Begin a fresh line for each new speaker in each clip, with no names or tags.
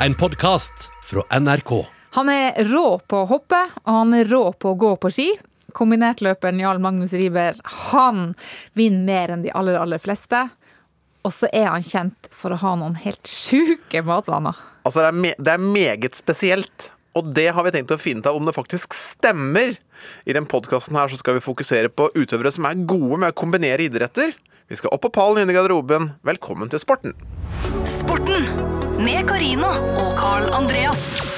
En podkast fra NRK.
Han er rå på å hoppe, og han er rå på å gå på ski. Kombinertløperen Jarl Magnus Riiber han vinner mer enn de aller, aller fleste. Og så er han kjent for å ha noen helt sjuke matvaner.
Altså, det er, me det er meget spesielt. Og det har vi tenkt å finne ut av om det faktisk stemmer. I den podkasten her så skal vi fokusere på utøvere som er gode med å kombinere idretter. Vi skal opp på pallen inne i garderoben. Velkommen til sporten.
Sporten med Carina og Carl Andreas.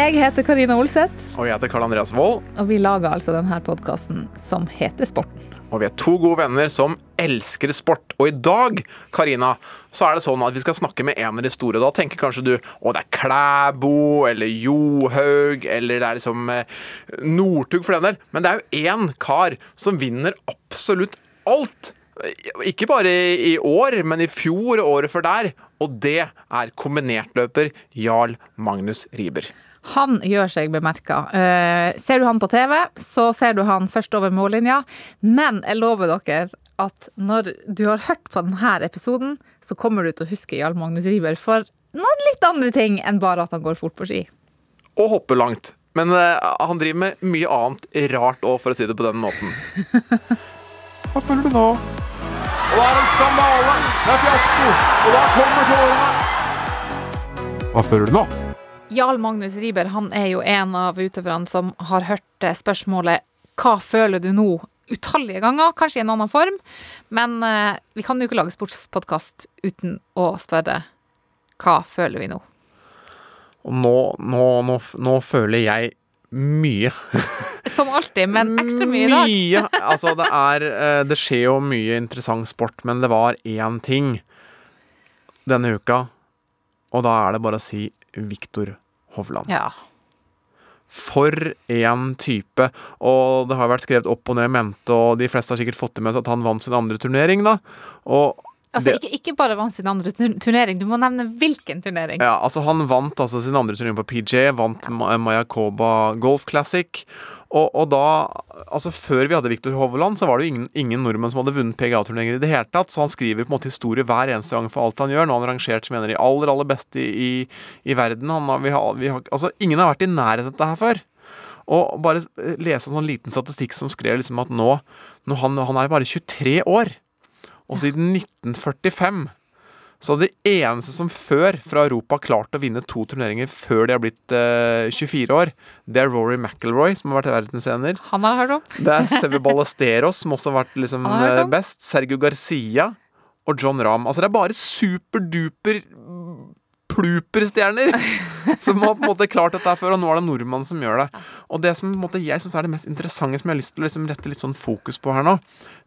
Jeg heter Karina Olseth,
Og jeg heter Karl Andreas Wold.
og vi lager altså denne podkasten som heter Sporten.
Og vi er to gode venner som elsker sport. Og i dag, Karina, så er det sånn at vi skal snakke med en av de store. Da tenker kanskje du å, det er Klæbo eller Johaug eller det er liksom eh, Northug for den del. Men det er jo én kar som vinner absolutt alt. Ikke bare i år, men i fjor og året før der. Og det er kombinertløper Jarl Magnus Riiber.
Han gjør seg bemerka. Eh, ser du han på TV, så ser du han først over mållinja. Men jeg lover dere at når du har hørt på denne episoden, så kommer du til å huske Jarl Magnus Riiber for noen litt andre ting enn bare at han går fort på ski.
Og hopper langt. Men eh, han driver med mye annet rart òg, for å si det på den måten. Hva føler du nå?
Og det er en skandale! Det er fiasko! Og da kommer tårene!
Hva føler du nå?
Jarl Magnus Riiber han er jo en av utøverne som har hørt eh, spørsmålet 'Hva føler du nå?' utallige ganger, kanskje i en annen form. Men eh, vi kan jo ikke lage sportspodkast uten å spørre 'Hva føler vi nå?'
Og nå, nå, nå, nå føler jeg mye.
Som alltid, men ekstra mye i dag.
Mye. Altså, det er eh, Det skjer jo mye interessant sport, men det var én ting denne uka, og da er det bare å si Viktor Hovland.
Ja.
For en type. Og det har vært skrevet opp og ned mente, og de fleste har sikkert fått det med seg at han vant sin andre turnering, da. Og
Altså, ikke, ikke bare vant sin andre turnering, du må nevne hvilken turnering.
Ja, altså Han vant altså sin andre turnering på PJ, vant ja. Mayakoba Golf Classic. Og, og da Altså Før vi hadde Viktor Hovland, så var det jo ingen, ingen nordmenn som hadde vunnet PGA-turneringer i det hele tatt, så han skriver på en måte historie hver eneste gang for alt han gjør. Nå har han rangert som en av de aller, aller beste i, i verden. Han har, vi har, vi har, altså Ingen har vært i nærheten av dette her før. Og bare lese en sånn liten statistikk som skrev liksom at nå, nå han, han er bare 23 år. Og siden 1945 så det eneste som før fra Europa har klart å vinne to turneringer før de har blitt eh, 24 år, det er Rory McIlroy, som har vært verdensener.
Han har hørt om.
Det er Seve Ballesteros, som også har vært liksom
har
eh, best. Sergio Garcia og John Rahm. Altså, det er bare superduper pluper-stjerner som har på en måte klart dette før, og nå er det nordmannen som gjør det. Og det som måte, jeg syns er det mest interessante, som jeg har lyst til å liksom rette litt sånn fokus på her nå,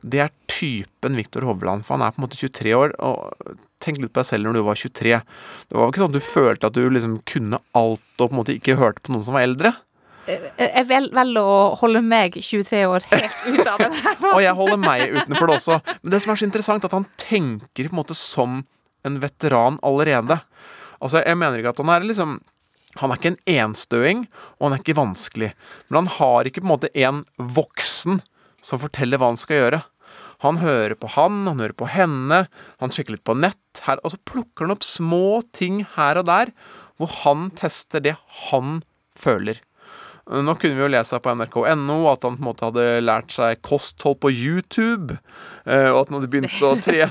det er typen Viktor Hovland. For han er på en måte 23 år, og tenk litt på deg selv når du var 23. Det var jo ikke sånn at du følte at du liksom kunne alt, og på en måte ikke hørte på noen som var eldre.
Jeg vel- velger å holde meg 23 år helt ute av den her.
Og jeg holder meg utenfor det også. Men det som er så interessant, er at han tenker på en måte som en veteran allerede. Altså, jeg mener ikke at han er liksom Han er ikke en enstøing, og han er ikke vanskelig. Men han har ikke på en måte en voksen som forteller hva han skal gjøre. Han hører på han, han hører på henne, han sjekker litt på nett, her, og så plukker han opp små ting her og der, hvor han tester det han føler. Nå kunne vi jo lese på nrk.no at han på en måte hadde lært seg kosthold på YouTube. eh, Og at han hadde begynt å tre.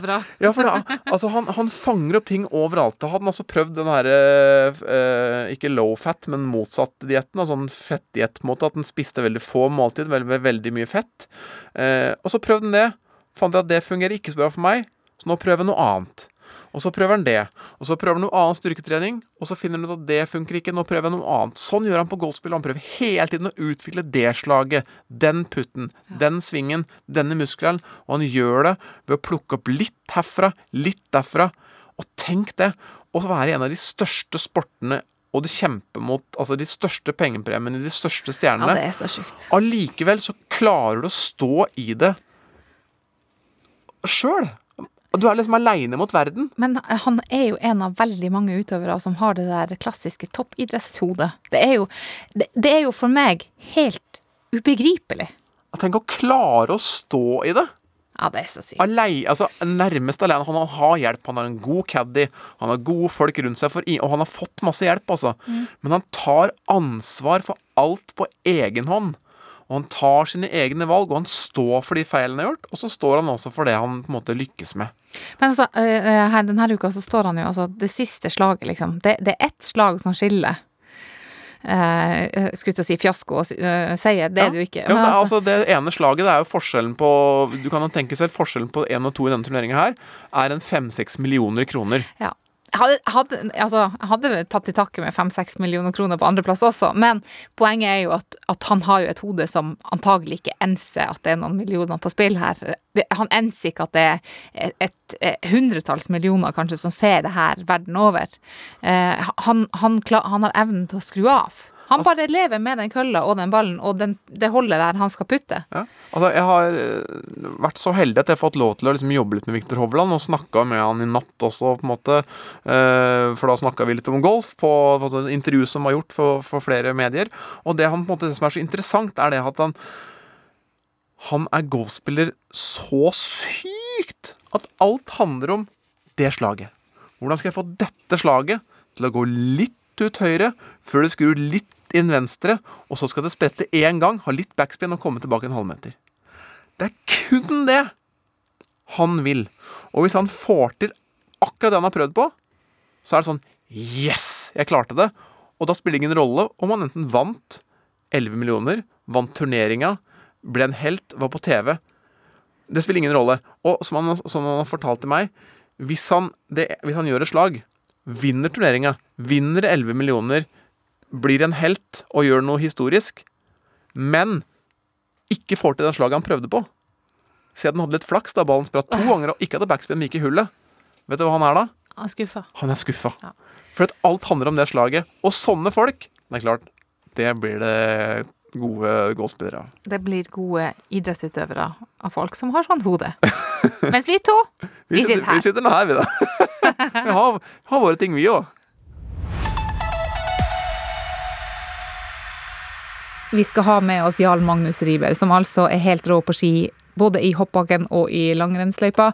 Ja, for det, altså han, han fanger opp ting overalt. Da hadde han også prøvd den her eh, Ikke low fat, men motsatt dietten. Altså en fettdiett på en måte. At han spiste veldig få måltid, veldig, veldig mye fett. Eh, og så prøvde han det. Fant jeg at det fungerer ikke så bra for meg, så nå prøver jeg noe annet. Og så prøver han det. Og så prøver han noe annen styrketrening, og så finner han ut at det funker ikke. Nå prøver jeg noe annet. Sånn gjør han på golfspill. Han prøver hele tiden å utvikle det slaget, den putten, den svingen, denne muskelen. Og han gjør det ved å plukke opp litt herfra, litt derfra. Og tenk det! Å være en av de største sportene og du kjemper mot altså, de største pengepremiene, de største
Ja, det er så sjukt.
Allikevel så klarer du å stå i det sjøl. Du er liksom aleine mot verden.
Men han er jo en av veldig mange utøvere som har det der klassiske toppidrettshodet. Det er jo, det, det er jo for meg helt ubegripelig.
Tenk å klare å stå i det.
Ja, det er så sykt.
Alei, altså nærmest alene. Han har hjelp, han har en god caddy, han har gode folk rundt seg, for, og han har fått masse hjelp, altså. Men han tar ansvar for alt på egen hånd. Og han tar sine egne valg, og han står for de feilene han har gjort. Og så står han også for det han på en måte lykkes med.
Men altså, eh, denne uka så står han jo altså Det siste slaget, liksom. Det, det er ett slag som skiller. Eh, eh, skulle til å si fiasko og eh, seier. Det er det jo ikke.
Jo,
Men
det, er
altså,
altså, det ene slaget det er jo forskjellen på Du kan jo tenke selv forskjellen på én og to i denne turneringa her er en fem-seks millioner kroner.
ja. Hadde, hadde, altså, hadde tatt til takke med fem-seks millioner kroner på andreplass også, men poenget er jo at, at han har jo et hode som antagelig ikke enser at det er noen millioner på spill her. Han enser ikke at det er et, et, et hundretalls millioner kanskje som ser det her verden over. Eh, han, han, han har evnen til å skru av. Han bare lever med den kølla og den ballen og den, det holdet der han skal putte.
Ja. Altså, jeg har eh, vært så heldig at jeg har fått lov til å liksom, jobbe litt med Viktor Hovland, og snakka med han i natt også, på en måte. Eh, for da snakka vi litt om golf på, på et intervju som var gjort for, for flere medier. Og det, han, måte, det som er så interessant, er det at han Han er golfspiller så sykt at alt handler om det slaget. Hvordan skal jeg få dette slaget til å gå litt ut høyre før det skrur litt inn venstre, og så skal det sprette én gang, ha litt backspin og komme tilbake en halvmeter. Det er kun det han vil. Og hvis han får til akkurat det han har prøvd på, så er det sånn Yes! Jeg klarte det. Og da spiller det ingen rolle om han enten vant 11 millioner, vant turneringa, ble en helt, var på TV. Det spiller ingen rolle. Og som han, som han til meg, hvis han, det, hvis han gjør et slag, vinner turneringa, vinner 11 millioner, blir en helt og gjør noe historisk, men ikke får til det slaget han prøvde på Se at han hadde litt flaks da ballen spratt to ganger og ikke hadde backspin, men gikk i hullet. Vet du hva han er da?
Han er skuffa.
Han er skuffa.
Ja.
For at alt handler om det slaget. Og sånne folk, det er klart, det blir det gode golfspillere.
Det blir gode idrettsutøvere av folk som har sånn hode. Mens vi to, vi sitter her.
Vi sitter nå her, vi, da. vi har, har våre ting, vi òg.
Vi skal ha med oss Jarl Magnus Riiber, som altså er helt rå på ski. Både i hoppbakken og i langrennsløypa.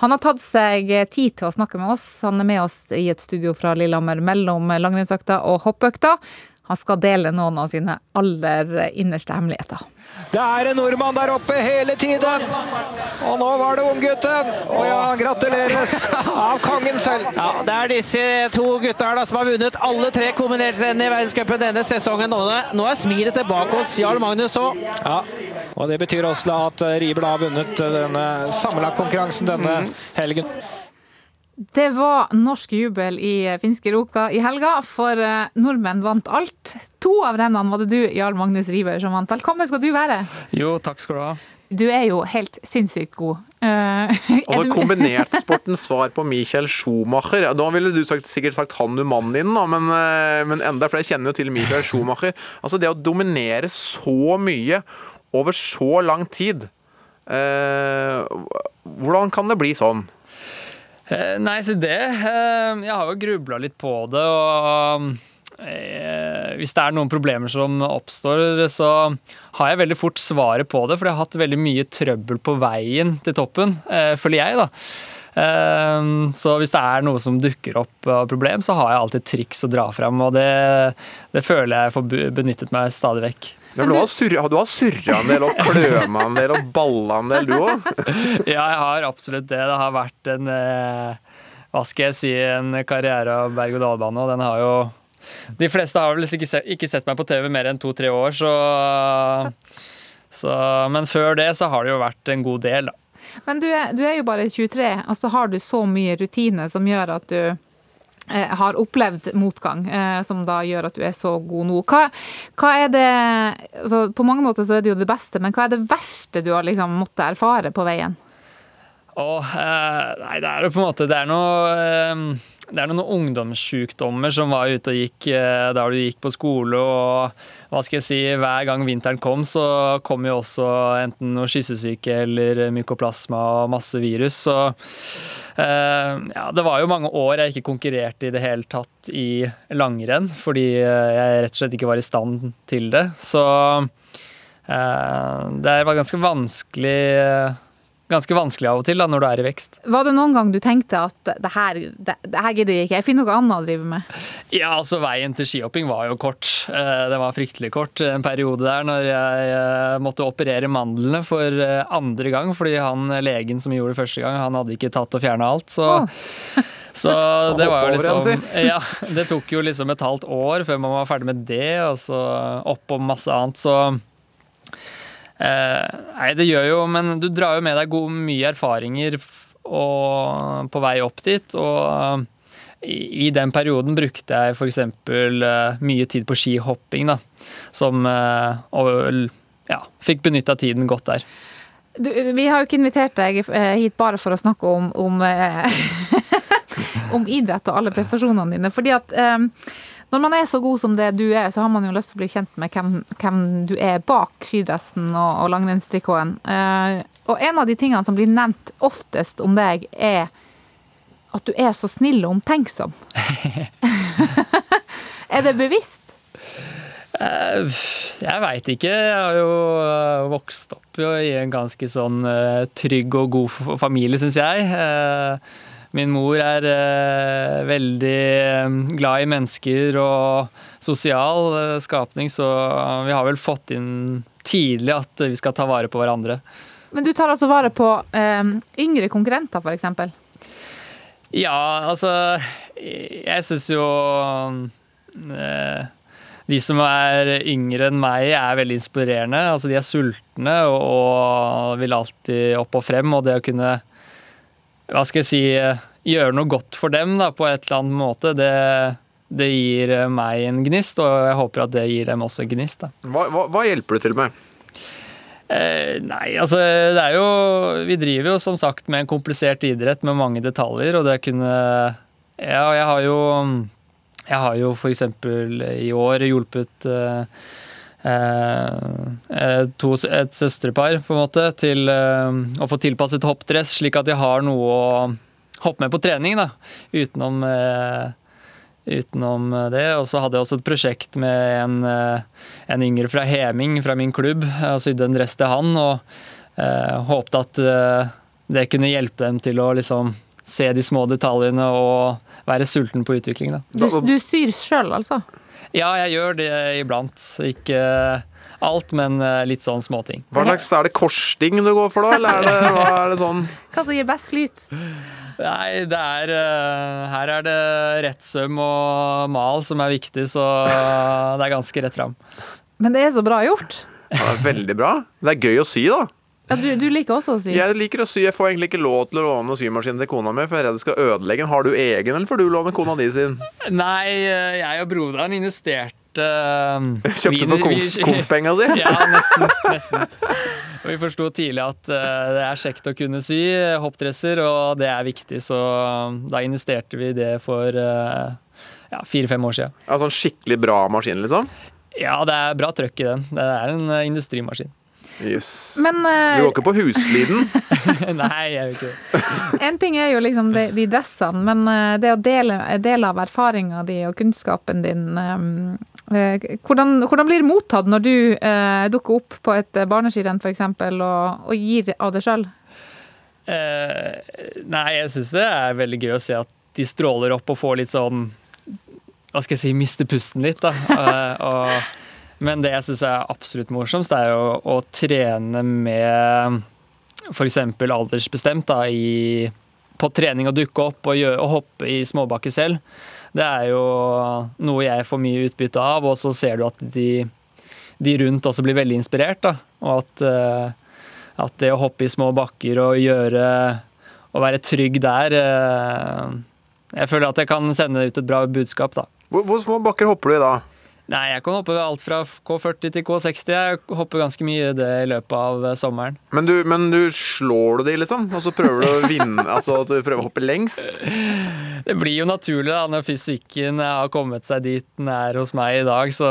Han har tatt seg tid til å snakke med oss. Han er med oss i et studio fra Lillehammer mellom langrennsøkta og hoppøkta. Han skal dele noen av sine aller innerste hemmeligheter.
Det er en nordmann der oppe hele tiden. Og nå var det unggutten. Og ja, gratuleres av kongen selv.
Ja, Det er disse to gutta da, som har vunnet alle tre kombinertrennene i verdenscupen denne sesongen. Nå er- Nå er smilet tilbake hos Jarl Magnus òg.
Ja, og det betyr også at Riebel har vunnet denne sammenlagtkonkurransen denne helgen.
Det var norsk jubel i finske Roka i helga, for eh, nordmenn vant alt. To av rennene var det du, Jarl Magnus Riiber, som vant. Velkommen skal du være.
Jo, takk skal du ha.
Du er jo helt sinnssykt god. Uh,
Altså kombinertsportens svar på Michael Schumacher. Da ville du sagt, sikkert sagt han du mannen din, da, men, eh, men enda, for jeg kjenner jo til Michael Schumacher. Altså det å dominere så mye over så lang tid uh, Hvordan kan det bli sånn?
Eh, Nei, så det eh, Jeg har jo grubla litt på det, og eh, hvis det er noen problemer som oppstår, så har jeg veldig fort svaret på det, for jeg har hatt veldig mye trøbbel på veien til toppen, føler jeg, da. Eh, Så hvis det er noe som dukker opp av problem, så har jeg alltid triks å dra fram, og det, det føler jeg får benyttet meg stadig vekk.
Ja, du har surra, en del og kløna en del og balla en del, du òg.
Ja, jeg har absolutt det. Det har vært en eh, Hva skal jeg si, en karriere av berg-og-dal-bane, og den har jo De fleste har vel ikke sett, ikke sett meg på TV mer enn to-tre år, så, så Men før det så har det jo vært en god del, da.
Men du er, du er jo bare 23, og så har du så mye rutine som gjør at du eh, har opplevd motgang, eh, som da gjør at du er så god nå. Hva, hva er det altså, På mange måter så er det jo det beste, men hva er det verste du har liksom måttet erfare på veien?
Åh, eh, nei, det er jo på en måte Det er noe eh, det er noen ungdomssjukdommer som var ute og gikk der da du gikk på skole. og hva skal jeg si, Hver gang vinteren kom, så kom jo også enten noe skyssesyke eller mykoplasma og masse virus. Så eh, ja, det var jo mange år jeg ikke konkurrerte i det hele tatt i langrenn, fordi eh, jeg rett og slett ikke var i stand til det. Så eh, det var ganske vanskelig Ganske vanskelig av og til da, når du er i vekst.
Var det noen gang du tenkte at det her, det, det her gidder jeg ikke, jeg finner noe annet å drive med?
Ja, altså Veien til skihopping var jo kort. Eh, Det var fryktelig kort en periode der når jeg eh, måtte operere mandlene for eh, andre gang, fordi han legen som gjorde det første gang, han hadde ikke tatt og fjerna alt. Så, så det var jo liksom Ja, det tok jo liksom et halvt år før man var ferdig med det, og så oppå masse annet, så Eh, nei, det gjør jo, men du drar jo med deg god, mye erfaringer og, på vei opp dit. Og i, i den perioden brukte jeg f.eks. Uh, mye tid på skihopping, da. Som uh, Og ja, fikk benytta tiden godt der.
Du, vi har jo ikke invitert deg eh, hit bare for å snakke om, om, eh, om idrett og alle prestasjonene dine. Fordi at eh, når man er så god som det du er, så har man jo lyst til å bli kjent med hvem, hvem du er bak skidressen og, og langrennstrikoten. Uh, og en av de tingene som blir nevnt oftest om deg, er at du er så snill og omtenksom. er det bevisst?
Eh, Jeg veit ikke. Jeg har jo eh, vokst opp jo i en ganske sånn eh, trygg og god familie, syns jeg. Min mor er eh, veldig eh, glad i mennesker og sosial eh, skapning, så vi har vel fått inn tidlig at vi skal ta vare på hverandre.
Men du tar altså vare på eh, yngre konkurrenter, f.eks.
Ja, altså Jeg syns jo eh, De som er yngre enn meg, er veldig inspirerende. Altså, de er sultne og, og vil alltid opp og frem. Og det å kunne Hva skal jeg si Gjøre noe godt for dem da, på et eller annet måte, det, det gir meg en gnist, og jeg håper at det gir dem også en gnist. da.
Hva, hva, hva hjelper du til med?
Eh, nei, altså det er jo Vi driver jo som sagt med en komplisert idrett med mange detaljer, og det kunne Ja, jeg har jo Jeg har jo eksempel i år hjulpet eh, eh, to, et søstrepar på en måte til eh, å få tilpasset hoppdress, slik at de har noe å hoppe med på trening, da, utenom eh, utenom det. Og så hadde jeg også et prosjekt med en, eh, en yngre fra Heming, fra min klubb, og sydde en dress til han. Og eh, håpte at eh, det kunne hjelpe dem til å liksom se de små detaljene og være sulten på utvikling. Da.
Du, du syr sjøl, altså?
Ja, jeg gjør det iblant. Ikke alt, men eh, litt sånn småting.
Hva slags, Er det korsting du går for, da? Eller er det, hva er det sånn
Hva som gir best flyt?
Nei, det er eh, Her er det rett søm og mal som er viktig, så det er ganske rett fram.
Men det er så bra gjort.
ja, det er Veldig bra. Det er gøy å sy, da.
Ja, du, du liker også å sy.
Jeg liker å sy. Jeg får egentlig ikke lov til å låne symaskinen til kona mi, for jeg er redd det skal ødelegge den. Har du egen, eller får du låne kona di sin?
Nei, eh, jeg og broderen investerte eh,
Kjøpte
vi-
for konf konfpenga si?
Ja, nesten. nesten. Og vi forsto tidlig at eh, det er kjekt å kunne sy hoppdresser, og det er viktig, så da investerte vi i det for ja, fire-fem år siden.
Altså en skikkelig bra maskin, liksom?
Ja, det er bra trøkk i den. Det er en industrimaskin.
Jøss.
Men
Du
eh,
går ikke på husfliden?
Nei, jeg gjør ikke det.
en ting er jo liksom de, de dressene, men eh, det å dele, dele av erfaringa di og kunnskapen din um, uh, hvordan, hvordan blir det mottatt når du uh, dukker opp på et eh, barneskirenn f.eks. Og, og gir av det sjøl?
Eh, nei, jeg syns det er veldig gøy å se at de stråler opp og får litt sånn Hva skal jeg si Mister pusten litt, da. Eh, og, men det jeg syns er absolutt morsomst, er jo å trene med f.eks. aldersbestemt da, i, på trening og dukke opp og, gjøre, og hoppe i småbakker selv. Det er jo noe jeg får mye utbytte av, og så ser du at de, de rundt også blir veldig inspirert. Da, og at eh, at det å hoppe i små bakker og gjøre Å være trygg der eh, Jeg føler at jeg kan sende ut et bra budskap, da.
Hvor, hvor små bakker hopper du i da?
Nei, jeg kan hoppe alt fra K40 til K60. Jeg hopper ganske mye det i løpet av eh, sommeren.
Men du, men du slår du de, liksom? Og så prøver du å vinne Altså at du prøver å hoppe lengst?
Det blir jo naturlig da, når fysikken har kommet seg dit den er hos meg i dag, så,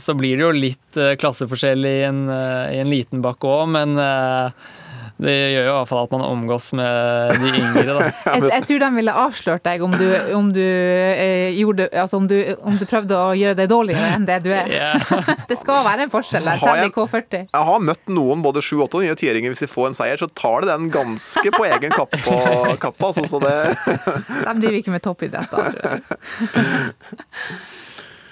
så blir det jo litt eh, klasseforskjell i en, eh, i en liten bakke òg, men, eh, det gjør jo i hvert fall at man omgås med de yngre, da.
Jeg, jeg tror de ville avslørt deg om du, om du, eh, gjorde, altså om du, om du prøvde å gjøre deg dårligere enn det du er.
Yeah.
Det skal være en forskjell der, i K40.
Jeg har møtt noen, både 7, 8 og 9 tieringer. hvis de får en seier, så tar de den ganske på egen kappe. kappe altså, så det
De driver ikke med toppidrett da, tror jeg.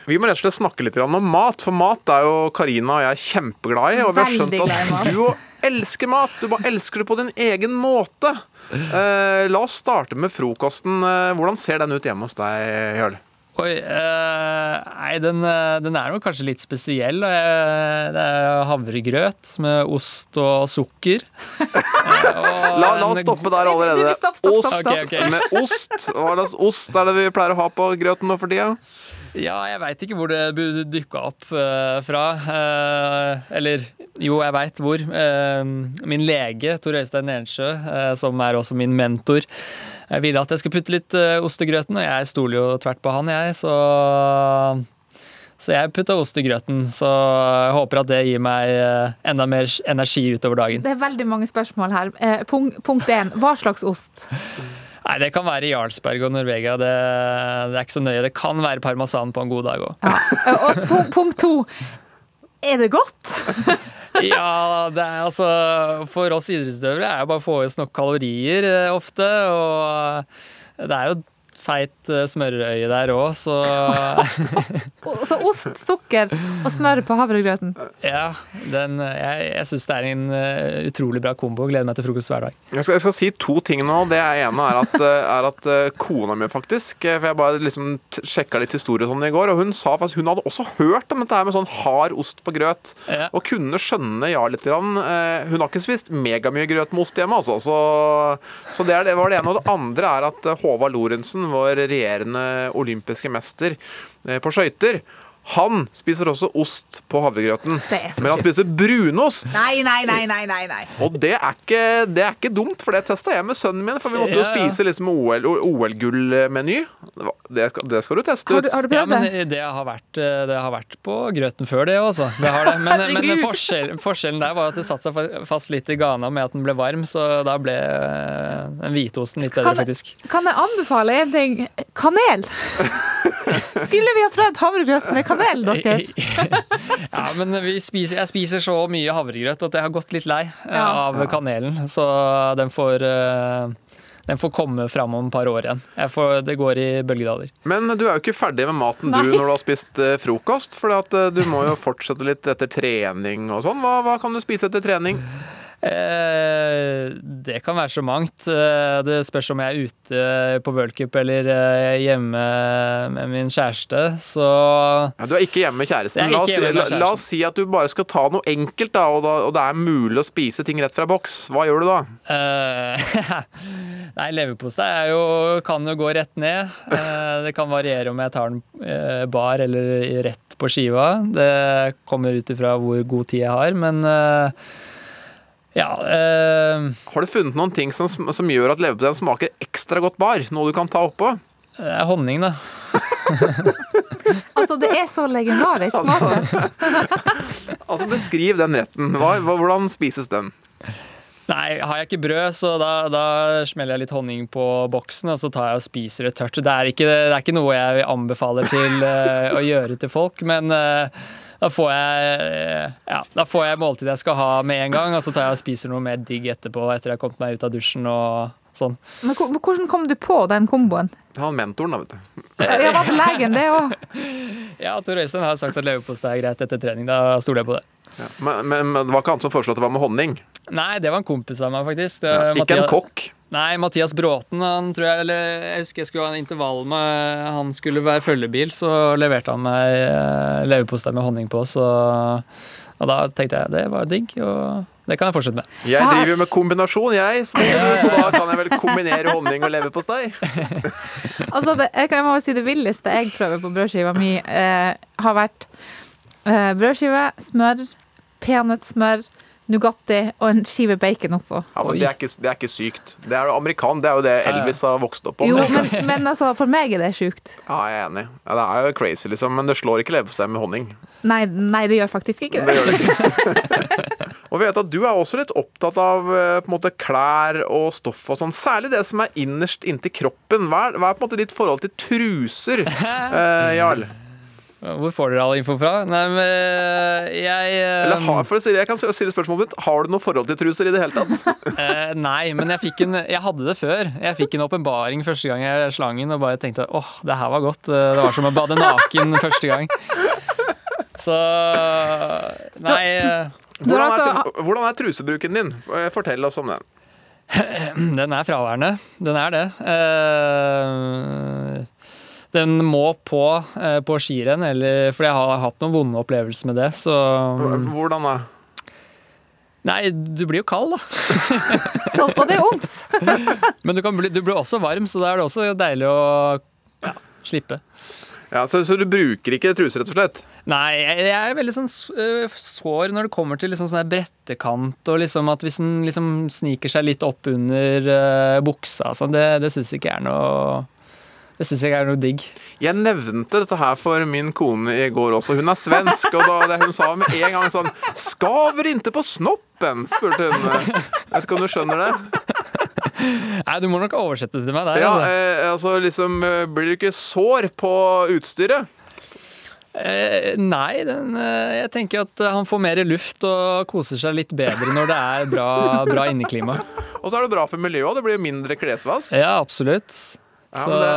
Vi må rett og slett snakke litt om mat, for mat er jo Karina og jeg kjempeglad i. Og vi har skjønt at du elsker mat. Du bare elsker det på din egen måte. Eh, la oss starte med frokosten. Eh, Hvordan ser den ut hjemme hos deg, Jarle?
Oi, eh, nei, den, eh, den er nok kanskje litt spesiell. Eh, Det er havregrøt med ost og sukker. Eh, og
La, la oss stoppe der allerede.
Stopp, stopp, stopp,
Ost
stopp. Ok, ok.
med ost. Hva slags ost er det vi pleier å ha på grøten nå for tida?
Ja, jeg veit ikke hvor det dykka opp uh, fra. Uh, eller jo, jeg veit hvor. Eh, min lege, Tor Øystein Nensjø, eh, som er også min mentor, jeg ville at jeg skulle putte litt eh, ost i grøten, og jeg stoler jo tvert på han, jeg, så så jeg putta ost i grøten, så jeg håper at det gir meg eh, enda mer energi utover dagen.
Det er veldig mange spørsmål her. Eh, Punkt, én, hva slags ost?
Nei, Det kan være Jarlsberg og Norvegia, det, det er ikke så nøye. Det kan være parmesan på en god dag òg.
Ja. Eh, punkt to, er det godt?
Ja, det er altså For oss idrettsutøvere er det bare å få i oss nok kalorier eh, ofte. Og det er jo feit eh, smørøye der òg, så
Så ost, sukker og smør på havregrøten.
ja. Den, jeg jeg syns det er en eh, utrolig bra kombo. Gleder meg til frokost hver dag.
Jeg skal, jeg skal si to ting nå. Det ene er at, eh, er at kona mi faktisk For jeg bare liksom sjekka litt historie sånn i går, og hun sa faktisk hun hadde også hørt om dette her med sånn hard ost på grøt.
Ja.
Og kunne skjønne ja litt. Grann. Eh, Hun har ikke spist megamye grøt med ost hjemme, altså. Så, så det, er, det var det ene. Og det andre er at Håvard Lorentzen, vår regjerende olympiske mester eh, på skøyter, han spiser også ost på havregrøten.
Det
Men han spiser brunost.
Nei, nei, nei, nei, nei, nei.
Og det er ikke, det er ikke dumt, for det testa jeg med sønnen min. For vi måtte jo
Ja, ja.
spise liksom OL OL-gullmeny. Det, skal- det skal du teste
Har
ut.
du, har du
Ja,
prøvd
men
det?
det har vært, eh, det har vært på grøten før, det også. Det har det. Men, men forskjell, forskjellen der var at det satte seg fast litt i gana med at den ble varm, så da ble den den hvitosten litt bedre,
Kan-
faktisk.
Kan jeg anbefale en ting? Kanel! Skulle vi ha prøvd havregrøt med kanel, dere?
Ja, men vi spiser, jeg spiser så mye havregrøt at jeg har gått litt lei eh,
Ja.
av kanelen. Så den får, eh, den får komme fram om et par år igjen. Jeg får, det går i bølgedaler.
Men du er jo ikke ferdig med maten du
Nei.
når du har spist eh, frokost. For at, du må jo fortsette litt etter trening og sånn. Hva, hva kan du spise etter trening?
Eh, det kan være så mangt. Eh, det spørs om jeg er ute på worldcup eller eh, hjemme med min kjæreste. Så
Ja, du er ikke hjemme med kjæresten. La oss,
med kjæresten.
la oss si at du bare skal ta noe enkelt, da, og, da, og det er mulig å spise ting rett fra boks. Hva gjør du da?
eh, Nei, leverpostei er kan jo gå rett ned. Det kan variere om jeg tar den bar eller rett på skiva. Det kommer ut ifra hvor god tid jeg har, men ja eh,
Har du funnet noen ting som, som gjør at leverposteien smaker ekstra godt bar? Noe du kan ta oppå?
Det er honning, da.
Altså, det er så legendarisk mat.
Altså, Beskriv den retten. Hva, hva, hvordan spises den?
Nei, har jeg ikke brød, så da, da smeller jeg litt honning på boksen, og så tar jeg og spiser det tørt. Det er ikke, det er ikke noe jeg anbefaler til uh, å gjøre til folk, men eh, da får jeg eh, ja, da får jeg måltidet jeg skal ha med en gang, og så tar jeg og spiser noe mer digg etterpå etter jeg har kommet meg ut av dusjen og sånn.
Men men hvordan kom du på den komboen?
Han mentoren, da, vet du.
Ja, var det legen, det òg?
Ja, Tor Øystein har sagt at leverpostei er greit etter trening. Da stoler jeg på det.
Ja. Men, men, men det var ikke han som foreslo at det var med honning?
Nei, det var en kompis av meg, faktisk. Det,
Ja, ikke en kokk?
Nei, Mathias Bråten, han tror jeg eller Jeg husker jeg skulle ha en intervall med Han skulle være følgebil, så leverte han meg eh, leverpostei med honning på, så Og da tenkte jeg det var digg, og det kan jeg fortsette med.
Jeg driver jo med kombinasjon, jeg, så så da kan jeg vel kombinere honning og leverpostei.
Altså, det, jeg, kan, jo si det villeste jeg prøver på brødskiva mi, eh, har vært eh, brødskive, smør, peanøttsmør, Nugatti og en skive bacon oppå.
Ja, men det er, ikke, det er ikke sykt. Det er amerikan, det er jo det Elvis har vokst opp på.
Jo, men, men altså, for meg er det sjukt.
Ja, jeg er enig. Ja, det er jo crazy, liksom, men det slår ikke leverpostei med honning.
Nei, nei, det gjør faktisk ikke
Det
det.
gjør det ikke. og vi vet at du er også litt opptatt av eh, på måte, klær og stoff og sånn. Særlig det som er innerst inntil kroppen. Hva er, hva er på en måte ditt forhold til truser, eh, Jarl?
Hvor får dere all info fra? Nei, men eh, jeg eh,
Eller har, for å si, jeg kan stille spørsmålet mitt. Har du noe forhold til truser i det hele tatt?
eh, Nei, men jeg fikk en Jeg hadde det før. Jeg fikk en åpenbaring første gang jeg slang den, og bare tenkte åh, det her var godt. Det var som å bade naken første gang. Så Nei
Hvordan er,
altså-
hvordan er trusebruken din? Fortell oss om den.
Den er fraværende. Den er det. Eh, Den må på eh, på skirenn, eller For jeg har hatt noen vonde opplevelser med det, så
Hvordan da?
Nei, du blir jo kald, da.
Og, og det er vondt.
Men du, kan bli, du blir også varm, så da er det også deilig å ja, slippe.
Ja, så, så du bruker ikke truser, rett og slett?
Nei, jeg, jeg er veldig sånn øh, sår når det kommer til liksom sånn brettekant, og liksom at hvis den liksom sniker seg litt opp under øh, buksa og sånn, det, det syns ikke jeg er noe Det syns jeg er noe digg.
Jeg nevnte dette her for min kone i går også. Hun er svensk, og da det hun sa med en gang sånn 'Skaver inte på snoppen?' spurte hun. Vet ikke om du skjønner det?
Nei, du må nok oversette det til meg der.
Ja,
altså.
eh, altså liksom eh, Blir du ikke sår på utstyret?
Eh, nei, den, eh, jeg tenker at han får mer luft og koser seg litt bedre når det er bra, bra inneklima.
Og så er det bra for miljøet òg. Det blir mindre klesvask.
Ja, absolutt.
Ja,
Så
det,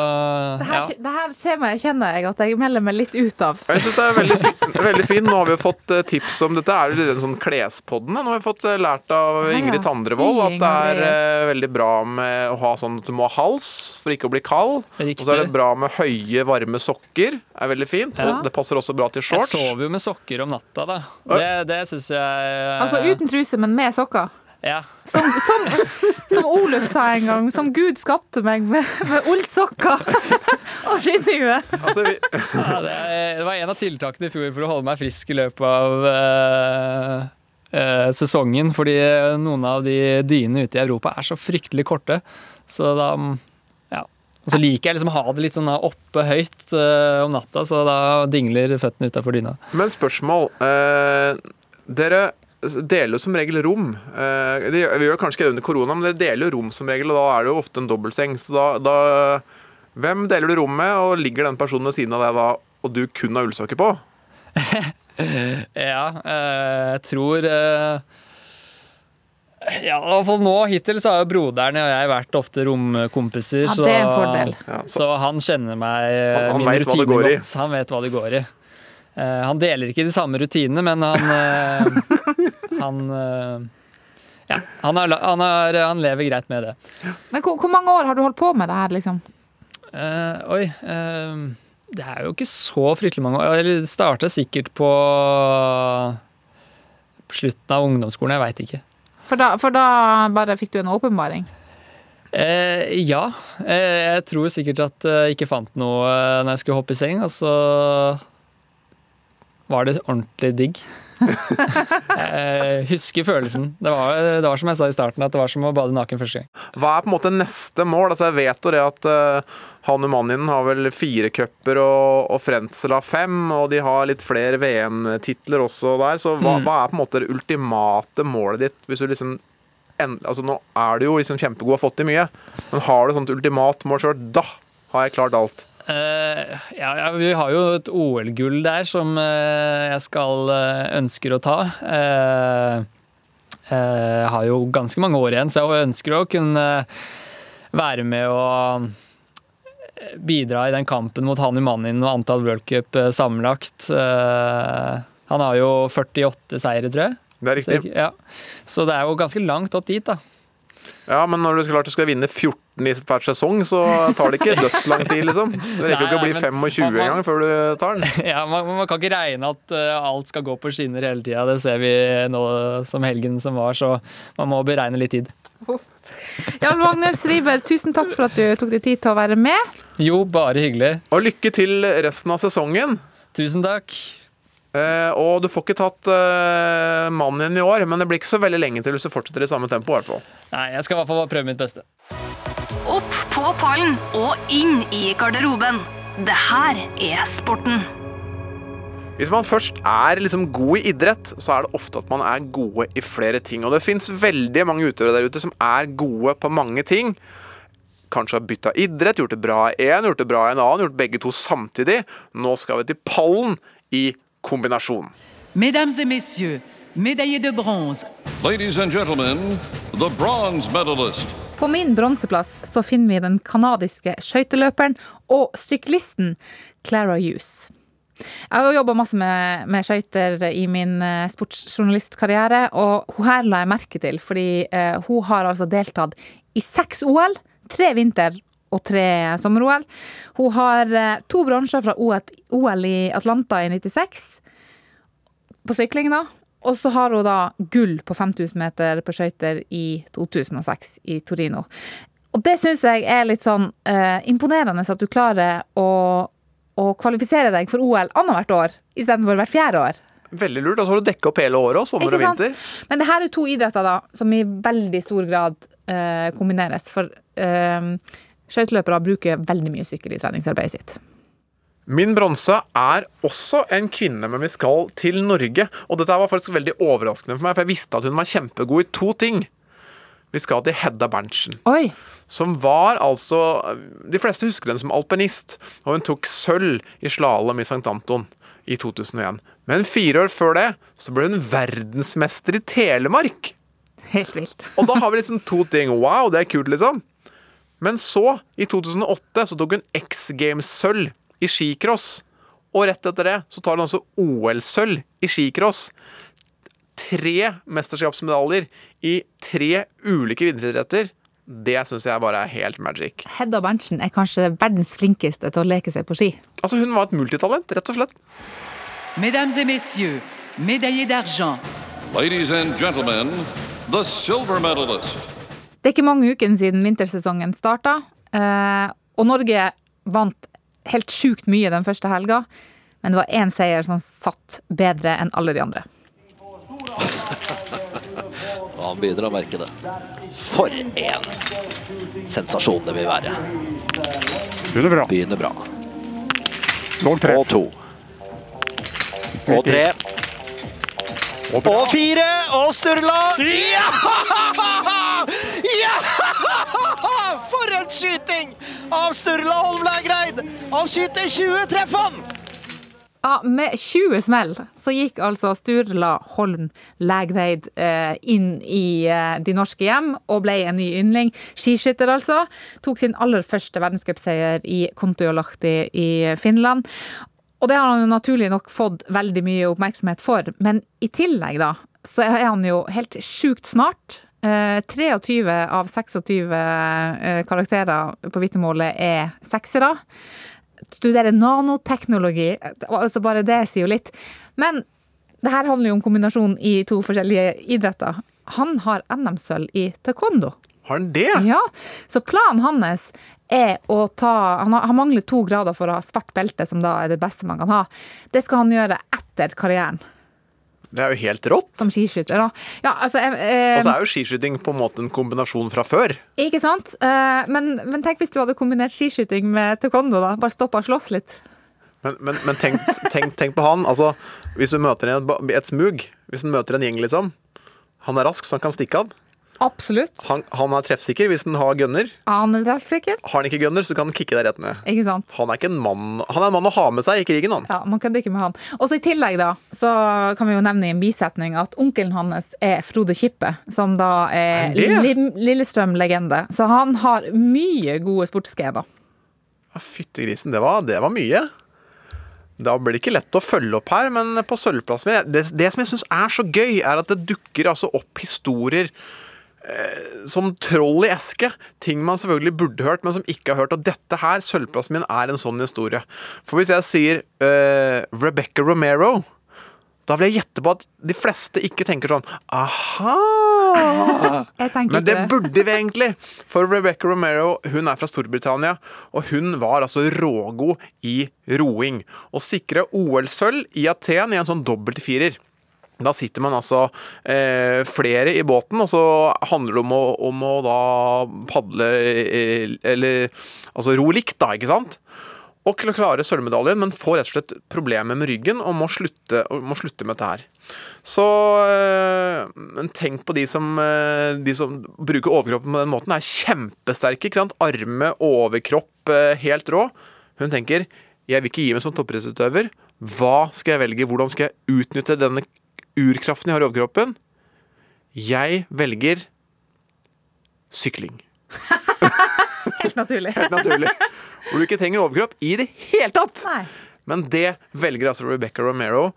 det- her, ja. det her skjemaet kjenner jeg at jeg melder meg litt ut av.
Jeg synes det er veldig, fi veldig fin. Nå har vi fått eh, tips om dette. er jo den en sånn klespodden. Nå har vi fått eh, lært av Ingrid Tandrevold at det er eh, veldig bra med å ha sånn at du må ha hals for ikke å bli kald.
Riktig.
Og så er det bra med høye, varme sokker. er veldig fint.
Ja.
Og det passer også bra til shorts.
Jeg sover jo med sokker om natta, da. Det, det syns jeg
Altså uten truse, men med sokker.
Ja.
Som, som, som Oluf sa en gang, som Gud skapte meg med, med ullsokker og skinnhue.
Altså, vi,
Ja, det, det var en av tiltakene i fjor for å holde meg frisk i løpet av uh, uh, sesongen. Fordi noen av de dyene ute i Europa er så fryktelig korte. Så da Ja. Og så liker jeg liksom å ha det litt sånn oppe høyt uh, om natta, så da dingler føttene utafor dyna.
men spørsmål. Eh, dere deler jo som regel rom. Eh, det gjør- vi gjør kanskje ikke det under korona, men dere deler jo rom som regel, og da er det jo ofte en dobbeltseng. Så da, da Hvem deler du rom med, og ligger den personen ved siden av deg da, og du kun har ullsokker på?
Ja, eh, jeg tror eh, Ja, i hvert fall nå hittil så har jo broderen og jeg vært ofte romkompiser.
Ja, det er en fordel.
Så,
Så han kjenner meg
Han- han
mine
vet hva det
rutiner godt. Han vet hva det går i. Eh, han deler ikke de samme rutinene, men han eh, Han eh, ja, han, har, han, har, han lever greit med det.
Men hvor, hvor mange år har du holdt på med det her, liksom?
Oi Det er jo ikke så fryktelig mange år. Det starta sikkert på slutten av ungdomsskolen, jeg veit ikke.
For da, for da bare fikk du en åpenbaring.
Eh, ja. Eh, jeg tror sikkert at jeg ikke fant noe når jeg skulle hoppe i seng, og så var det ordentlig digg. jeg husker følelsen. Det var, det var som jeg sa i starten, at det var som å bade naken første gang.
hva er på en måte neste mål? Altså, jeg vet jo det at uh, Hanu Manninen har vel fire cuper, og, og Frenzel har fem, og de har litt flere VM-titler også der. Så hva,
Mm.
hva er på en måte det ultimate målet ditt? Hvis du liksom end, altså Nå er du jo liksom kjempegod og har fått til mye, men har du et sånt ultimat mål sjøl? Da har jeg klart alt.
Eh, ja, ja, vi har jo et OL-gull der som uh, jeg skal uh, ønsker å ta. Jeg har jo ganske mange år igjen, så jeg ønsker å kunne være med og bidra i den kampen mot Hani Manin og antall worldcup Cup sammenlagt. Han har jo 48 seire, tror jeg.
Det er
Så,
riktig.
ja. så det er jo ganske langt opp dit, da.
Ja, men når du klart du skal vinne 14 i hver sesong, så tar det ikke dødslang tid, liksom. Det rekker jo ikke å bli
men
25
man- man-
engang før du tar den.
Ja, man, man kan ikke regne at eh, alt skal gå på skinner hele tida. Det ser vi nå som helgen som var, så man må beregne litt tid.
Jarl Magnus Riiber, tusen takk for at du tok deg tid til å være med.
Jo, bare hyggelig.
Og lykke til resten av sesongen.
Tusen takk.
Eh, og du får ikke tatt uh, mannen igjen i år, men det blir ikke så veldig lenge til hvis du fortsetter i samme tempo. i hvert fall.
Nei, jeg skal i hvert fall prøve mitt beste.
Opp på pallen og inn i garderoben. Det her er sporten.
Hvis man først er liksom god i idrett, så er det ofte at man er gode i flere ting. Og det fins veldig mange utøvere der ute som er gode på mange ting. Kanskje har bytta idrett, gjort det bra i én, gjort det bra i en annen, gjort begge to samtidig. Nå skal vi til pallen i kombinasjon.
Mesdames et messieurs, médaillés de bronze,
Ladies and gentlemen, the bronze medalist.
På min bronseplass så finner vi den kanadiske skøyteløperen og syklisten Clara Hughes. Jeg har jo jobba masse med, med skøyter i min eh, sportsjournalistkarriere, og hun her la jeg merke til, fordi eh, hun har altså deltatt i seks OL, tre vinter- og tre sommer-OL. Hun har eh, to bronser fra OL i Atlanta i 96, på sykling, da. Og så har hun da gull på 5000 meter på skøyter i 2006 i Torino. Og det syns jeg er litt sånn eh, imponerende, at du klarer å, å kvalifisere deg for OL annethvert år istedenfor hvert fjerde år.
Veldig lurt. Og så har du dekka opp hele året, sommer og vinter.
Men det her er to idretter da, som i veldig stor grad eh, kombineres. For eh, skøyteløpere bruker veldig mye sykkel i treningsarbeidet sitt.
Min bronse er også en kvinne, men vi skal til Norge. Og dette var faktisk veldig overraskende for meg, for jeg visste at hun var kjempegod i to ting. Vi skal til Hedda Berntsen.
Oi!
Som var altså De fleste husker henne som alpinist, og hun tok sølv i slalåm i St. Anton i 2001. Men fire år før det så ble hun verdensmester i Telemark.
Helt vilt.
Og da har vi liksom to ting. Wow, det er kult, liksom. Men så, i 2008, så tok hun X Games-sølv i skicross. Og rett etter det så tar hun altså OL-sølv i skicross. Tre mesterskapsmedaljer i tre ulike vinteridretter. Det syns jeg bare er helt magic.
Hedda Berntsen er kanskje verdens flinkeste til å leke seg på ski.
Altså, hun var et multitalent, rett og slett.
mesdames et messieurs, médaillés d'argent,
Ladies and gentlemen, the silver medalist.
Det er ikke mange ukene siden vintersesongen starta, eh, og Norge vant helt sjukt mye den første helga. Men det var én seier som satt bedre enn alle de andre.
Og han begynner å merke det. For en sensasjon det vil være.
Begynner bra.
Begynner bra.
Tre.
Og to. Og tre. Og fire! Og Sturla! Ja! ja! For en skyting av Sturla Holmlægreid! Han skyter 20, treff han!
Ja, med 20 smell så gikk altså Sturla Holm Lægreid eh, inn i eh, de norske hjem og ble en ny yndling. Skiskytter, altså. Tok sin aller første verdenscupseier i Kontiolahti i Finland. Og det har han jo naturlig nok fått veldig mye oppmerksomhet for. Men i tillegg, da, så er han jo helt sjukt smart. Eh, 23 av 26 eh, karakterer på vitnemålet er seksere. Studerer nanoteknologi. Altså bare det sier jo litt. Men det her handler jo om kombinasjon i to forskjellige idretter. Han har NM-sølv i taekwondo.
Har han det?
Ja, så planen hans er å ta Han, har, han mangler to grader for å ha svart belte, som da er det beste man kan ha. Det skal han gjøre etter karrieren
Det er jo helt rått.
som skiskytter. Da. Ja, altså, eh,
Og så er jo skiskyting på en måte en kombinasjon fra før.
Ikke sant? Eh, men, men tenk hvis du hadde kombinert skiskyting med taekwondo, da. Bare stoppa og slåss litt.
Men, men, men tenk, tenk, tenk på han. Altså, hvis du møter en, et smug, hvis du møter en gjeng, liksom. Han er rask, så han kan stikke av.
Absolutt.
Han, han er treffsikker hvis han har gunner.
Han er treffsikker.
Har han ikke gunner, så kan han kicke deg rett ned.
Ikke sant?
Han er ikke en mann Han er en mann å ha med seg i krigen, han.
Ja, man kan drikke med han. Og så I tillegg da, så kan vi jo nevne i en bisetning at onkelen hans er Frode Kippe, som da er Lillestrøm-legende. Så han har mye gode sportsgener.
Ja, Fytti grisen, det var, det var mye. Da blir det ikke lett å følge opp her, men på sølvplassen min det, det som jeg syns er så gøy, er at det dukker altså opp historier som troll i eske. Ting man selvfølgelig burde hørt, men som ikke har hørt. Og dette her, sølvplassen min, er en sånn historie. For hvis jeg sier uh, Rebecca Romero da vil jeg gjette på at de fleste ikke tenker sånn Aha! Men det burde vi egentlig. For Rebecca Romero hun er fra Storbritannia, og hun var altså rågod i roing. Og sikra OL-sølv i Aten i en sånn dobbeltfirer. Da sitter man altså eh, flere i båten, og så handler det om å, om å da padle eh, Eller altså ro likt, da, ikke sant? Og kl- klare sølvmedaljen, men får rett og slett problemer med ryggen og må slutte, må slutte med dette her. Så eh, tenk på de som, eh, de som bruker overkroppen på den måten. er kjempesterke. ikke sant? Arme, overkropp, eh, helt rå. Hun tenker jeg vil ikke gi meg som toppidrettsutøver. Hva skal jeg velge? Hvordan skal jeg utnytte denne urkraften jeg har i overkroppen? Jeg velger sykling.
helt naturlig.
Helt naturlig. Hvor du ikke trenger overkropp i det hele tatt.
Nei.
Men det velger altså Rebecca Romero.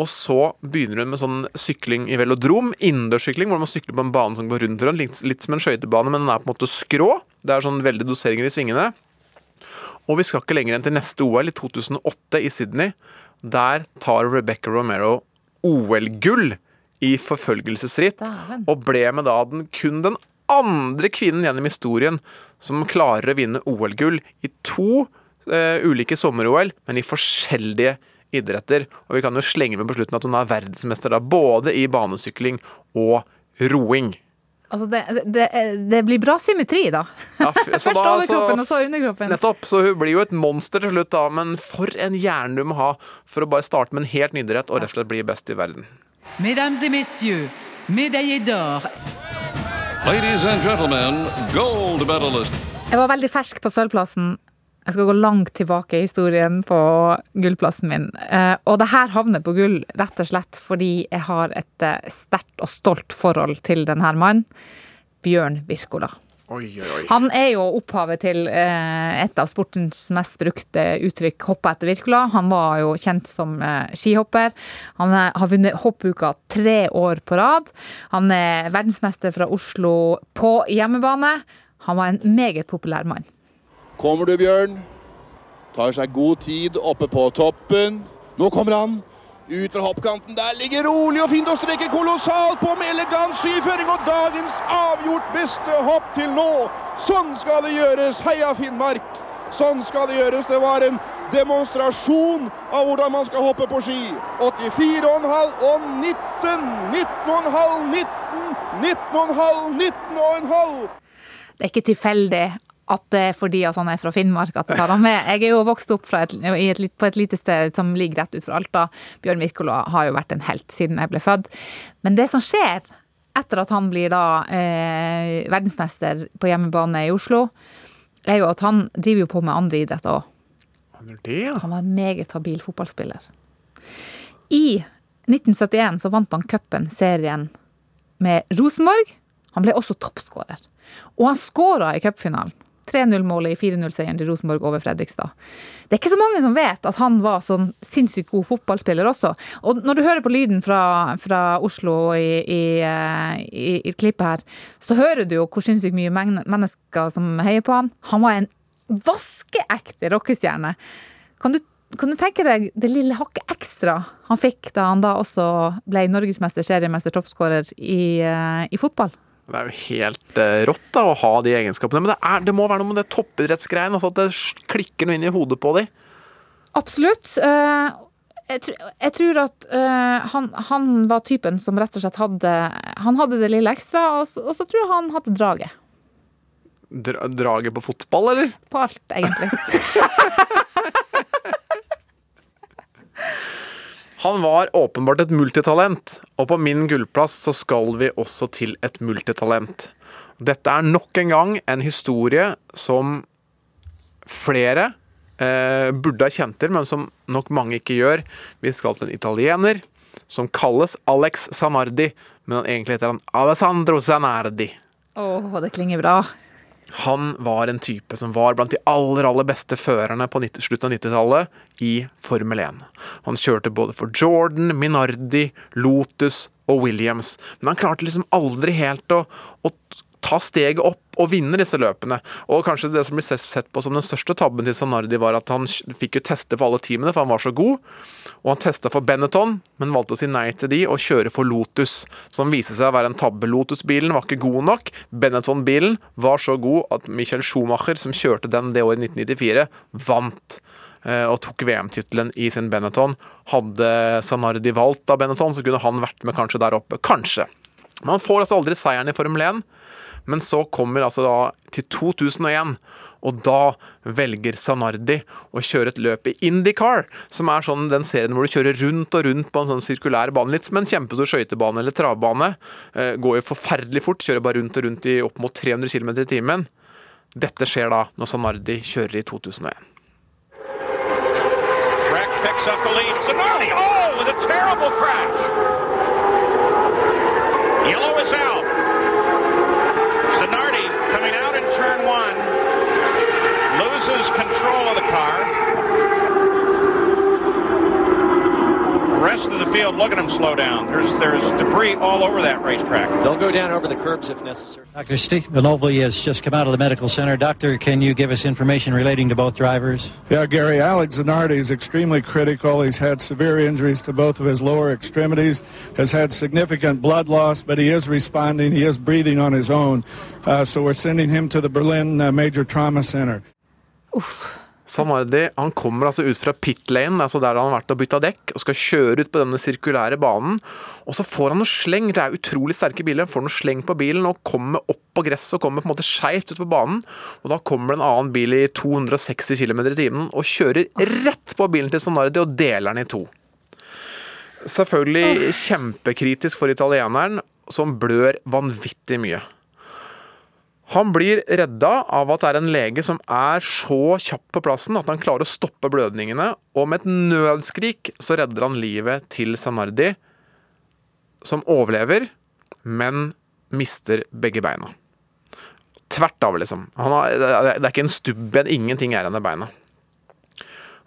Og så begynner hun med sånn sykling i velodrom, innendørssykling, hvor man sykler på en bane som går rundt rundt, litt, som en skøytebane, men den er på en måte skrå. Det er sånn veldig doseringer i svingene. Og vi skal ikke lenger enn til neste OL, i 2008 i Sydney. Der tar Rebecca Romero OL-gull i forfølgelsesritt, og ble med da den kun den andre kvinnen gjennom historien som klarer å vinne OL-gull i to eh, ulike sommer-OL, men i forskjellige idretter. Og vi kan jo slenge med på slutten at hun er verdensmester da, både i banesykling og roing.
Altså, det, det, det blir bra symmetri, da.
Ja,
Først
da-
overkroppen, og så underkroppen.
Nettopp. Så hun blir jo et monster til slutt, da. Men for en hjerne du må ha for å bare starte med en helt ny idrett og rett og slett bli best i verden.
Mesdames et messieurs, médaillé d'or,
Ladies and gentlemen, gold medalist.
Jeg var veldig fersk på sølvplassen. Jeg skal gå langt tilbake i historien på gullplassen min. Eh, Og det her havner på gull rett og slett fordi jeg har et eh, sterkt og stolt forhold til denne mannen. Bjørn Wirkola. Han er jo opphavet til eh, et av sportens mest brukte uttrykk, 'hoppa etter Wirkola'. Han var jo kjent som skihopper. Han har vunnet hoppuka tre år på rad. Han er verdensmester fra Oslo på hjemmebane. Han var en meget populær mann.
Kommer du, Bjørn? Tar seg god tid oppe på toppen. Nå kommer han. Ut fra hoppkanten. Der ligger rolig og fint og strekker kolossalt på med elegant skiføring. Og dagens avgjort beste hopp til nå. Sånn skal det gjøres. Heia Finnmark! Sånn skal det gjøres. Det var en demonstrasjon av hvordan man skal hoppe på ski. 84,5 og 19. 19,5, 19, 19,5, 19,5.
Det er ikke tilfeldig at det er fordi at han er fra Finnmark at jeg tar han med. Jeg er jo vokst opp et, et, på et lite sted som ligger rett ut fra Alta. Bjørn Wirkola har jo vært en helt siden jeg ble født. Men det som skjer etter at han blir da eh, verdensmester på hjemmebane i Oslo, er jo at han driver jo på med andre idretter òg.
Han ja.
Han var en meget habil fotballspiller. I 1971 så vant han cupen, serien, med Rosenborg. Han ble også toppskårer. Og han skåra i cupfinalen. 3-0-målet i 4-0-seieren til Rosenborg over Fredrikstad. Det er ikke så mange som vet at han var sånn sinnssykt god fotballspiller også. Og når du hører på lyden fra, fra Oslo i, i, eh, i, i klippet her, så hører du jo hvor sinnssykt mye mennesker som heier på han. Han var en vaskeekte rockestjerne. Kan du, kan du tenke deg det lille hakket ekstra han fikk da han da også ble norgesmester, seriemester, toppskårer i, eh, i fotball?
Det er jo helt eh, rått da, å ha de egenskapene. Men det, er, det må være noe med det toppidrettsgreien, altså at det klikker noe inn i hodet på de.
Absolutt. Eh, Jeg, tr- jeg tror at eh, han, han var typen som rett og slett hadde Han hadde det lille ekstra, og så, og så tror jeg han hadde draget.
Dra, draget på fotball, eller?
På alt, egentlig.
Han var åpenbart et multitalent, og på min gullplass så skal vi også til et multitalent. Dette er nok en gang en historie som flere eh, burde ha kjent til, men som nok mange ikke gjør. Vi skal til en italiener som kalles Alex Zanardi, men han egentlig heter han Alessandro Zanardi.
Å, det klinger bra.
Han var en type som var blant de aller aller beste førerne på 90, slutten av 90-tallet i Formel 1. Han kjørte både for Jordan, Minardi, Lotus og Williams, men han klarte liksom aldri helt å, å ta steget opp og vinne disse løpene. Og kanskje det som blir sett- sett på som den største tabben til Sanardi, var at han fikk jo teste for alle teamene, for han var så god. Og han testa for Benetton, men valgte å si nei til de og kjøre for Lotus, som viste seg å være en tabbe. Lotus-bilen var ikke god nok. Benetton-bilen var så god at Michael Schumacher, som kjørte den det året i 1994, vant eh, og tok VM-tittelen i sin Benetton. Hadde Sanardi valgt av Benetton, så kunne han vært med kanskje der oppe. Kanskje. Man får altså aldri seieren i Formel 1. Men så kommer altså da til 2001, og da velger Sanardi å kjøre et løp i IndyCar, som er sånn den serien hvor du kjører rundt og rundt på en sånn sirkulær bane, litt som en kjempestor skøytebane eller travbane. Eh, Går jo forferdelig fort, kjører bare rundt og rundt i opp mot 300 km i timen. Dette skjer da når Sanardi kjører i 2001.
Breck picks up the lead. Zanardi, oh, with a terrible crash. Yellow is out. Turn one loses control of the car. Rest of the field, look at them slow down. There's there's debris all over that racetrack.
They'll go down over the curbs if necessary.
Dr. Steve Vinoli has just come out of the medical center. Doctor, can you give us information relating to both drivers?
Yeah, Gary, Alex Zanardi is extremely critical. He's had severe injuries to both of his lower extremities, has had significant blood loss, but he is responding. He is breathing on his own. Uh, so we're sending him to the Berlin uh, Major Trauma Center.
Samardi han kommer altså ut fra pit lane, altså der han har vært og bytta dekk, og skal kjøre ut på denne sirkulære banen. Og så får han noe sleng, det er utrolig sterke biler, han får noe sleng på bilen og kommer opp på gresset og kommer på en måte skeivt ut på banen. Og da kommer det en annen bil i 260 km i timen og kjører rett på bilen til Sanardi og deler den i to. Selvfølgelig kjempekritisk for italieneren, som blør vanvittig mye. Han blir redda av at det er en lege som er så kjapp på plassen at han klarer å stoppe blødningene, og med et nødskrik så redder han livet til Sanardi, som overlever, men mister begge beina. Tvert av, liksom. Har, det er ikke en stubben, ingenting er igjen av beina.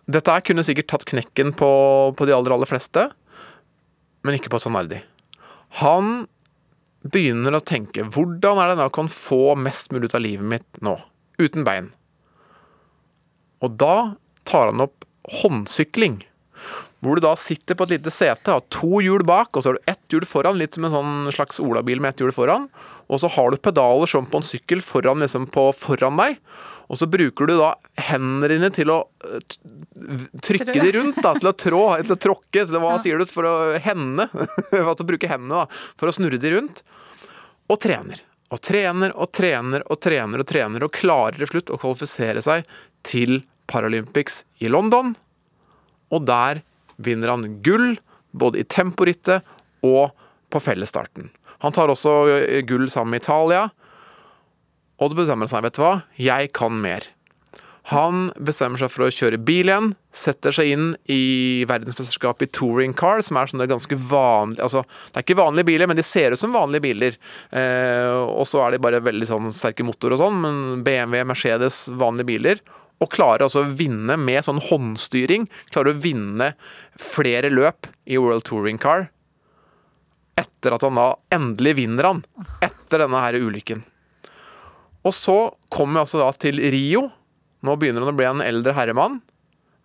Dette her kunne sikkert tatt knekken på, på de aller, aller fleste, men ikke på Sanardi. Han begynner å tenke hvordan er det jeg kan få mest mulig ut av livet mitt nå, uten bein? Og da tar han opp håndsykling. Hvor du da sitter på et lite sete, har to hjul bak, og så har du ett hjul foran, litt som en sånn slags olabil med ett hjul foran. Og så har du pedaler som på en sykkel foran, liksom på foran deg. Og så bruker du da hendene dine til å eh, trykke de rundt, da, til å trå, til å tråkke, til å, hva sier du, for å hende. altså bruke hendene da, for å snurre de rundt. Og trener. Og trener og trener og trener og trener, og klarer til slutt å kvalifisere seg til Paralympics i London. Og der vinner han gull, både i temporittet og på fellesstarten. Han tar også eh, gull sammen med Italia, og så bestemmer han seg, vet du hva, jeg kan mer. Han bestemmer seg for å kjøre bil igjen, setter seg inn i verdensmesterskapet i touring car, som er sånne ganske vanlige Altså, det er ikke vanlige biler, men de ser ut som vanlige biler. Eh, og så er de bare veldig sånn sterke motor og sånn, men BMW, Mercedes, vanlige biler. Og klarer altså å vinne med sånn håndstyring. Klarer å vinne flere løp i World Touring Car. Etter at han da endelig vinner han. Etter denne her ulykken. Og så kommer vi altså da til Rio. Nå begynner han å bli en eldre herremann.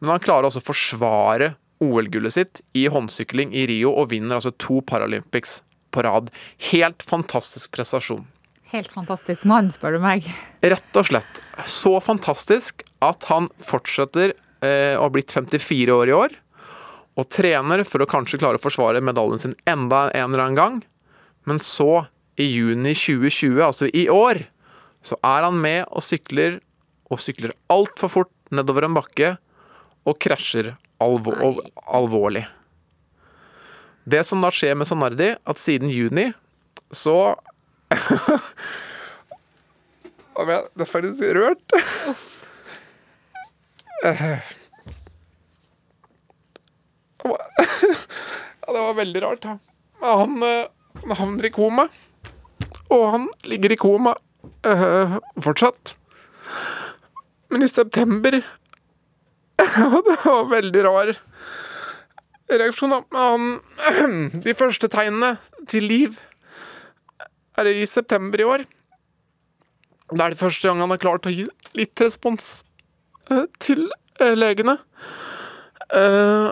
Men han klarer altså å forsvare OL-gullet sitt i håndsykling i Rio, og vinner altså to Paralympics på rad. Helt fantastisk prestasjon.
Helt fantastisk mann, spør du meg.
Rett og slett. Så fantastisk at han fortsetter eh, å ha blitt 54 år i år, og trener for å kanskje klare å forsvare medaljen sin enda en eller annen gang. Men så, i juni 2020, altså i år, så er han med og sykler, og sykler altfor fort nedover en bakke, og krasjer alvo alvorlig. Det som da skjer med Sanardi, at siden juni så Ble jeg nesten faktisk rørt. Ja, det var veldig rart. Han, eh, han havner i koma. Og han ligger i koma eh, fortsatt. Men i september det var veldig rar reaksjon. Han, de første tegnene til liv er i september i år. Det er det første gang han har klart å gi litt respons eh, til eh, legene. Eh,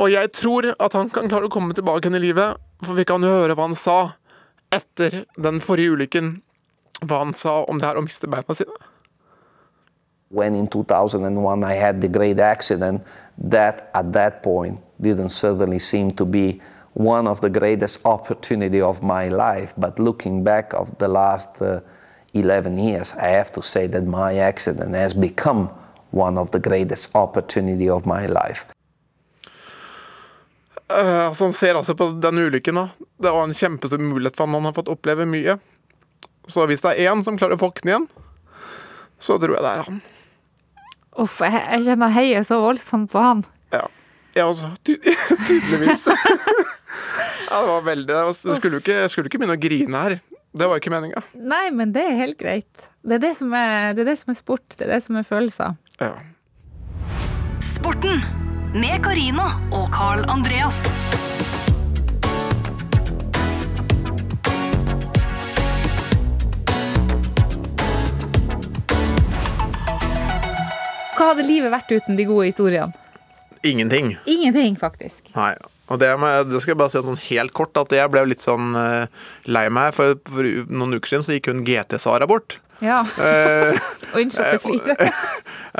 og jeg tror at han kan klare å komme tilbake igjen i livet, for vi kan jo høre hva han sa etter den forrige ulykken. Hva han sa om det her å miste beina sine.
When in 2001 I had the great accident, that at that point didn't certainly seem to be one of the greatest opportunity of my life. But looking back of the last uh, 11 years, I have to say that my accident has become one of the greatest opportunity of my life.
Uh, altså han ser altså på den ulykken. da. Det var en kjempestor mulighet for han. Han har fått oppleve mye. Så hvis det er én som klarer å våkne igjen, så tror jeg det er han.
Uff, jeg, jeg kjenner heiet så voldsomt på han.
Ja. Jeg også. Ty tydeligvis. ja, det var veldig Det skulle jo ikke, skulle ikke begynne å grine her. Det var ikke meninga.
Nei, men det er helt greit. Det er det som er, det er, det som er sport. Det er det som er følelser.
Ja.
Sporten med Karina og Carl Andreas.
Hva hadde livet vært uten de gode historiene?
Ingenting.
Ingenting, faktisk.
Nei. Og det, det skal jeg bare si sånn helt kort, at jeg ble litt sånn eh, lei meg. For, for noen uker siden så gikk hun GT-Sara bort.
Ja.
Eh,
Og innsatte flyter.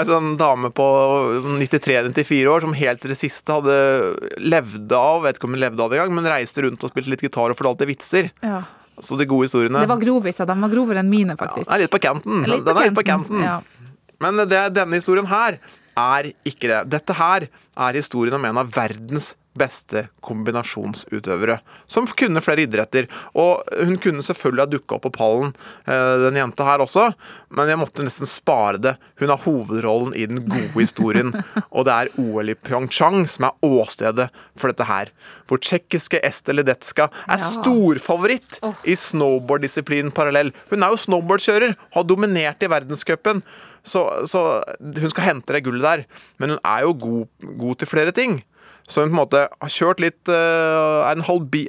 En sånn dame på 93-94 år som helt til det siste hadde levde av, vet ikke om hun levde av det engang, men reiste rundt og spilte litt gitar og fortalte vitser.
Ja.
Så de gode historiene
Det var groviser. De var grovere enn mine, faktisk.
Den er litt på
canten.
Den er litt på canten.
Ja.
Men det, denne historien her er ikke det. Dette her er historien om en av verdens beste kombinasjonsutøvere. Som kunne flere idretter. Og hun kunne selvfølgelig ha dukka opp på pallen, eh, den jenta her også, men jeg måtte nesten spare det. Hun har hovedrollen i den gode historien, og det er OL i Pyeongchang som er åstedet for dette her. Hvor tsjekkiske Estel Ledetska er
Ja.
storfavoritt i snowboarddisiplinen parallell. Hun er jo snowboardkjører, har dominert i verdenscupen. Så, så hun skal hente det gullet der. Men hun er jo god, god til flere ting. Så hun på en måte har kjørt litt eh, Er en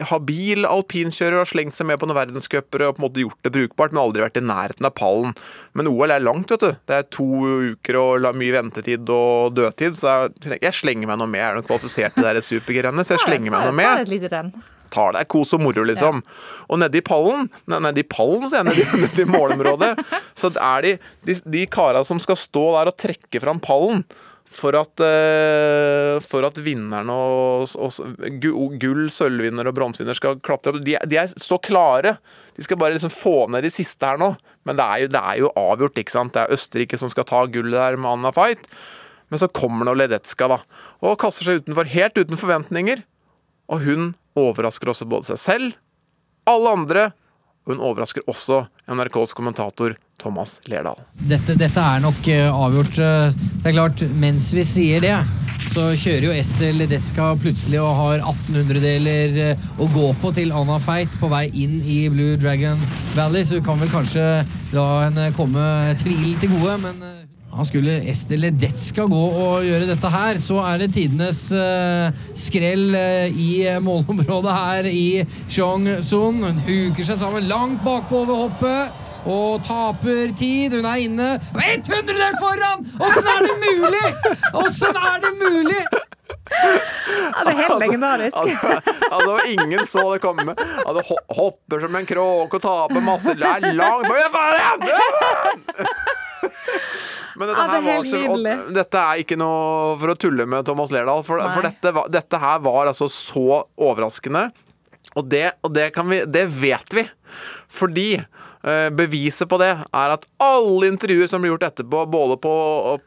habil alpinkjører og har slengt seg med på noen verdenscuper og på en måte gjort det brukbart, men aldri vært i nærheten av pallen. Men OL er langt, vet du. Det er to uker og mye ventetid og dødtid, så jeg, jeg slenger meg noe med. Jeg er nok kvalifisert til det supergrennet, så jeg slenger meg noe med
Bare et lite renn.
tar deg kos og moro, liksom. Og nedi pallen, nei, nedi pallen, sier jeg, nedi, nedi målområdet, så er de, de, de kara som skal stå der og trekke fram pallen for at, eh, for at vinnerne og, og gull, sølvvinner og bronsevinner skal klatre opp, de, de er så klare. De skal bare liksom få ned de siste her nå. Men det er jo, det er jo avgjort, ikke sant. Det er Østerrike som skal ta gullet der med Anna Fight. Men så kommer nå Ledetska, da. Og kaster seg utenfor, helt uten forventninger. Og hun overrasker også både seg selv, alle andre, hun overrasker også NRKs kommentator Thomas Lerdal.
Dette, dette er nok eh, avgjort. eh, Det er klart, mens vi sier det, så kjører jo Estel Ledetska plutselig og har 1800-deler eh, å gå på til Anna Feit på vei inn i Blue Dragon Valley, så du kan vel kanskje la henne komme tvilen til gode, men han skulle Ester Ledetska gå og gjøre dette her, så er det tidenes uh, skrell uh, i målområdet her i Chong-Sun. Hun huker seg sammen langt bakpå ved hoppet. Og taper tid. Hun er inne. Ett hundredel foran! Åssen er det mulig?! Åssen er det mulig?!
Ja, det er helt legendarisk.
Altså, altså, ingen så det komme. Altså, hopper som en kråke og taper masse. Det er langt Hva er det? Men dette,
er
her var så, dette er ikke noe for å tulle med Thomas Lerdal, for, for dette, dette her var altså så overraskende. Og det, og det, kan vi, det vet vi. Fordi eh, beviset på det er at alle intervjuer som ble gjort etterpå, både på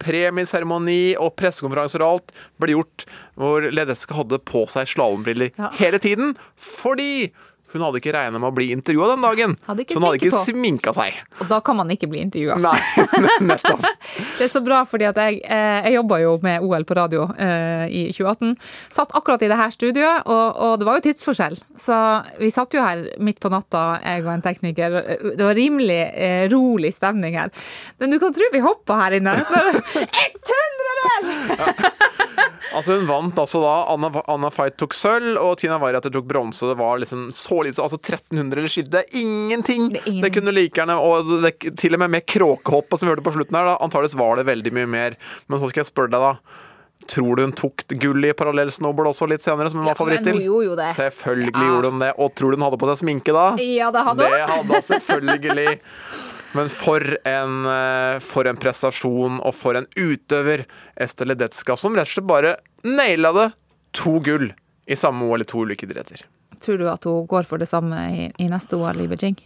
premieseremoni og pressekonferanser og alt, blir gjort hvor Ledeska hadde på seg slalåmbriller
Ja.
hele tiden. Fordi hun hadde ikke regna med å bli intervjua den dagen. Så hun hadde ikke sminka seg.
Og da kan man ikke bli intervjua.
Nei, nettopp.
Det er så bra, fordi at jeg, eh, jeg jobba jo med OL på radio eh, i 2018. Satt akkurat i det her studioet, og, og det var jo tidsforskjell. Så vi satt jo her midt på natta, jeg og en tekniker. Det var rimelig eh, rolig stemning her. Men du kan tro vi hoppa her inne. Et hundredel!
Altså Hun vant altså da. Anna, Anna Fight tok sølv, og Tina Wariater tok bronse. Det var liksom så lite, altså 1300 eller skitt, Det er ingenting! Det, kunne like gjerne Og det, til og med med kråkehoppet som vi hørte på slutten her, da. Antakeligvis var det veldig mye mer. Men så skal jeg spørre deg, da. Tror du hun tok gull i parallell snowboard også litt senere, som hun var favoritt til? Selvfølgelig gjorde hun det. Og tror du hun hadde på seg sminke da?
Ja, det hadde hun.
Det hadde hun selvfølgelig. Men for en, eh, for en prestasjon, og for en utøver, Ester Ledetska, som rett og slett bare naila det. To gull i samme OL i to ulike idretter.
Tror du at hun går for det samme i, i neste OL i Beijing?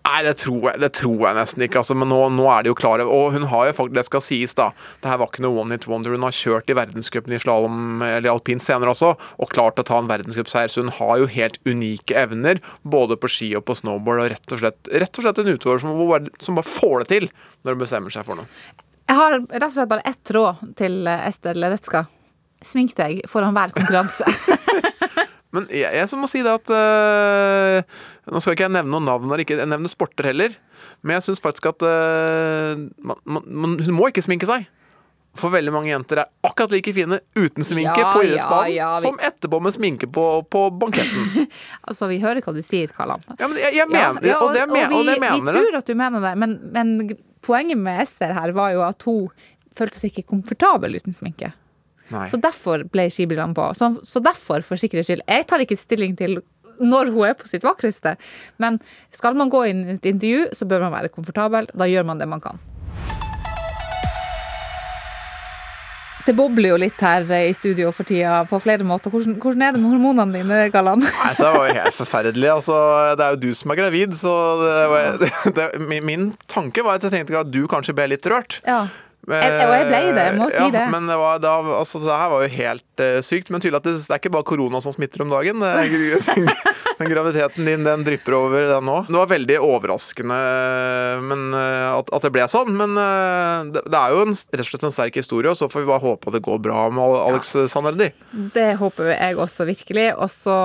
Nei, det tror jeg, det tror jeg nesten ikke. Altså, men nå, nå er de jo klare. Og hun har jo faktisk, det skal sies, da. Det her var ikke noe one hit wonder. Hun har kjørt i verdenscupen i slalåm eller alpint senere også, og klart å ta en verdenscupseier. Så hun har jo helt unike evner, både på ski og på snowboard. Og rett og slett, rett og slett en utøver som, som bare får det til når hun bestemmer seg for noe.
Jeg har rett og slett bare ett råd til Ester Ledetska. Smink deg foran hver konkurranse.
Men jeg, jeg som må si det at øh, Nå skal ikke jeg nevne noen navn eller ikke jeg nevner sporter heller, men jeg syns faktisk at øh, man, man, man, hun må ikke sminke seg. For veldig mange jenter er akkurat like fine uten sminke
Ja,
på
ja,
idrettsbanen
ja, vi-
som etterpå med sminke på, på banketten.
altså, vi hører hva du sier, Karlan.
Ja, men jeg, jeg mener, og, det, men, og det
vi,
mener
vi tror at du mener det, men, men poenget med Ester her var jo at hun følte seg ikke komfortabel uten sminke.
Nei.
Så derfor ble skibrillene på. Så, så derfor, for sikkerhets skyld Jeg tar ikke stilling til når hun er på sitt vakreste, men skal man gå inn i et intervju, så bør man være komfortabel. Da gjør man det man kan. Det bobler jo litt her i studio for tida på flere måter. Hvordan, hvordan er det med hormonene dine, Gallan?
Nei, det var jo helt forferdelig. Altså, det er jo du som er gravid, så det var, det, det, min, min tanke var at jeg tenkte at du kanskje ble litt rørt.
Ja. Jeg- og jeg ble det, jeg må si
ja,
det.
Men det, var, da, altså, det her var jo helt uh, sykt. Men tydelig at det, det er ikke bare korona som smitter om dagen. Er, den graviditeten din den drypper over den òg. Det var veldig overraskende men, eh, at, at det ble sånn. Men uh, det, det er jo en, rett og slett en sterk historie, og så får vi bare håpe at det går bra med Alex Sanerdi.
Det håper jeg også virkelig. Og så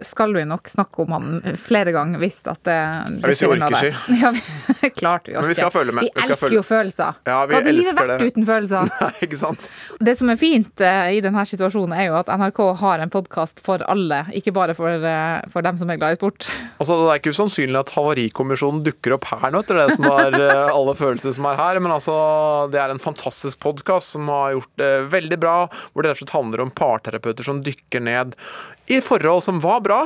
skal vi nok snakke om han flere ganger hvis at det, det
hvis vi orker,
si. Ja, vi, klart vi orker.
Vi.
Vi
Vi
elsker
følge-
jo følelser.
Ja, vi
Hva hadde livet vært
det.
uten følelser?
Nei, ikke sant?
Det som er fint eh, i denne situasjonen, er jo at NRK har en podkast for alle, ikke bare for, eh, for dem som er glad i sport.
Altså, det er ikke usannsynlig at Havarikommisjonen dukker opp her nå, etter det som er eh, alle følelser som er her. Men altså, det er en fantastisk podkast som har gjort det veldig bra. Hvor det rett og slett handler om parterapeuter som dykker ned i forhold som var bra.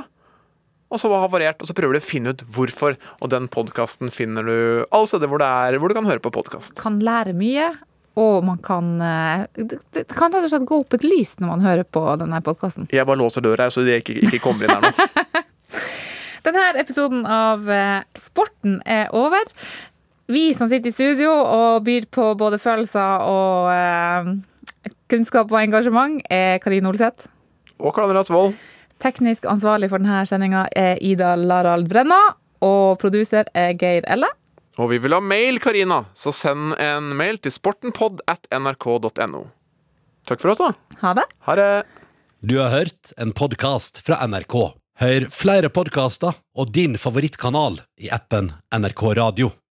Og så var havarert, og så prøver du å finne ut hvorfor. Og den podkasten finner du alle steder hvor, er, hvor du kan høre på podkast.
Kan lære mye. Og man kan eh, Det kan rett og slett gå opp et lys når man hører på denne podkasten.
Jeg bare låser døra her, så de ikke, ikke kommer inn her nå.
Denne episoden av eh, Sporten er over. Vi som sitter i studio og byr på både følelser og eh, kunnskap og engasjement, er Karine Olseth.
Og Karl Andreas Wold.
Teknisk ansvarlig for denne sendinga er Ida Larald Brenna. Og produser er Geir Elle.
Og vi vil ha mail, Karina, så send en mail til sportenpod at nrk.no. Takk for oss, da.
Ha det.
Ha det.
Du har hørt en podkast fra NRK. Hør flere podkaster og din favorittkanal i appen NRK Radio.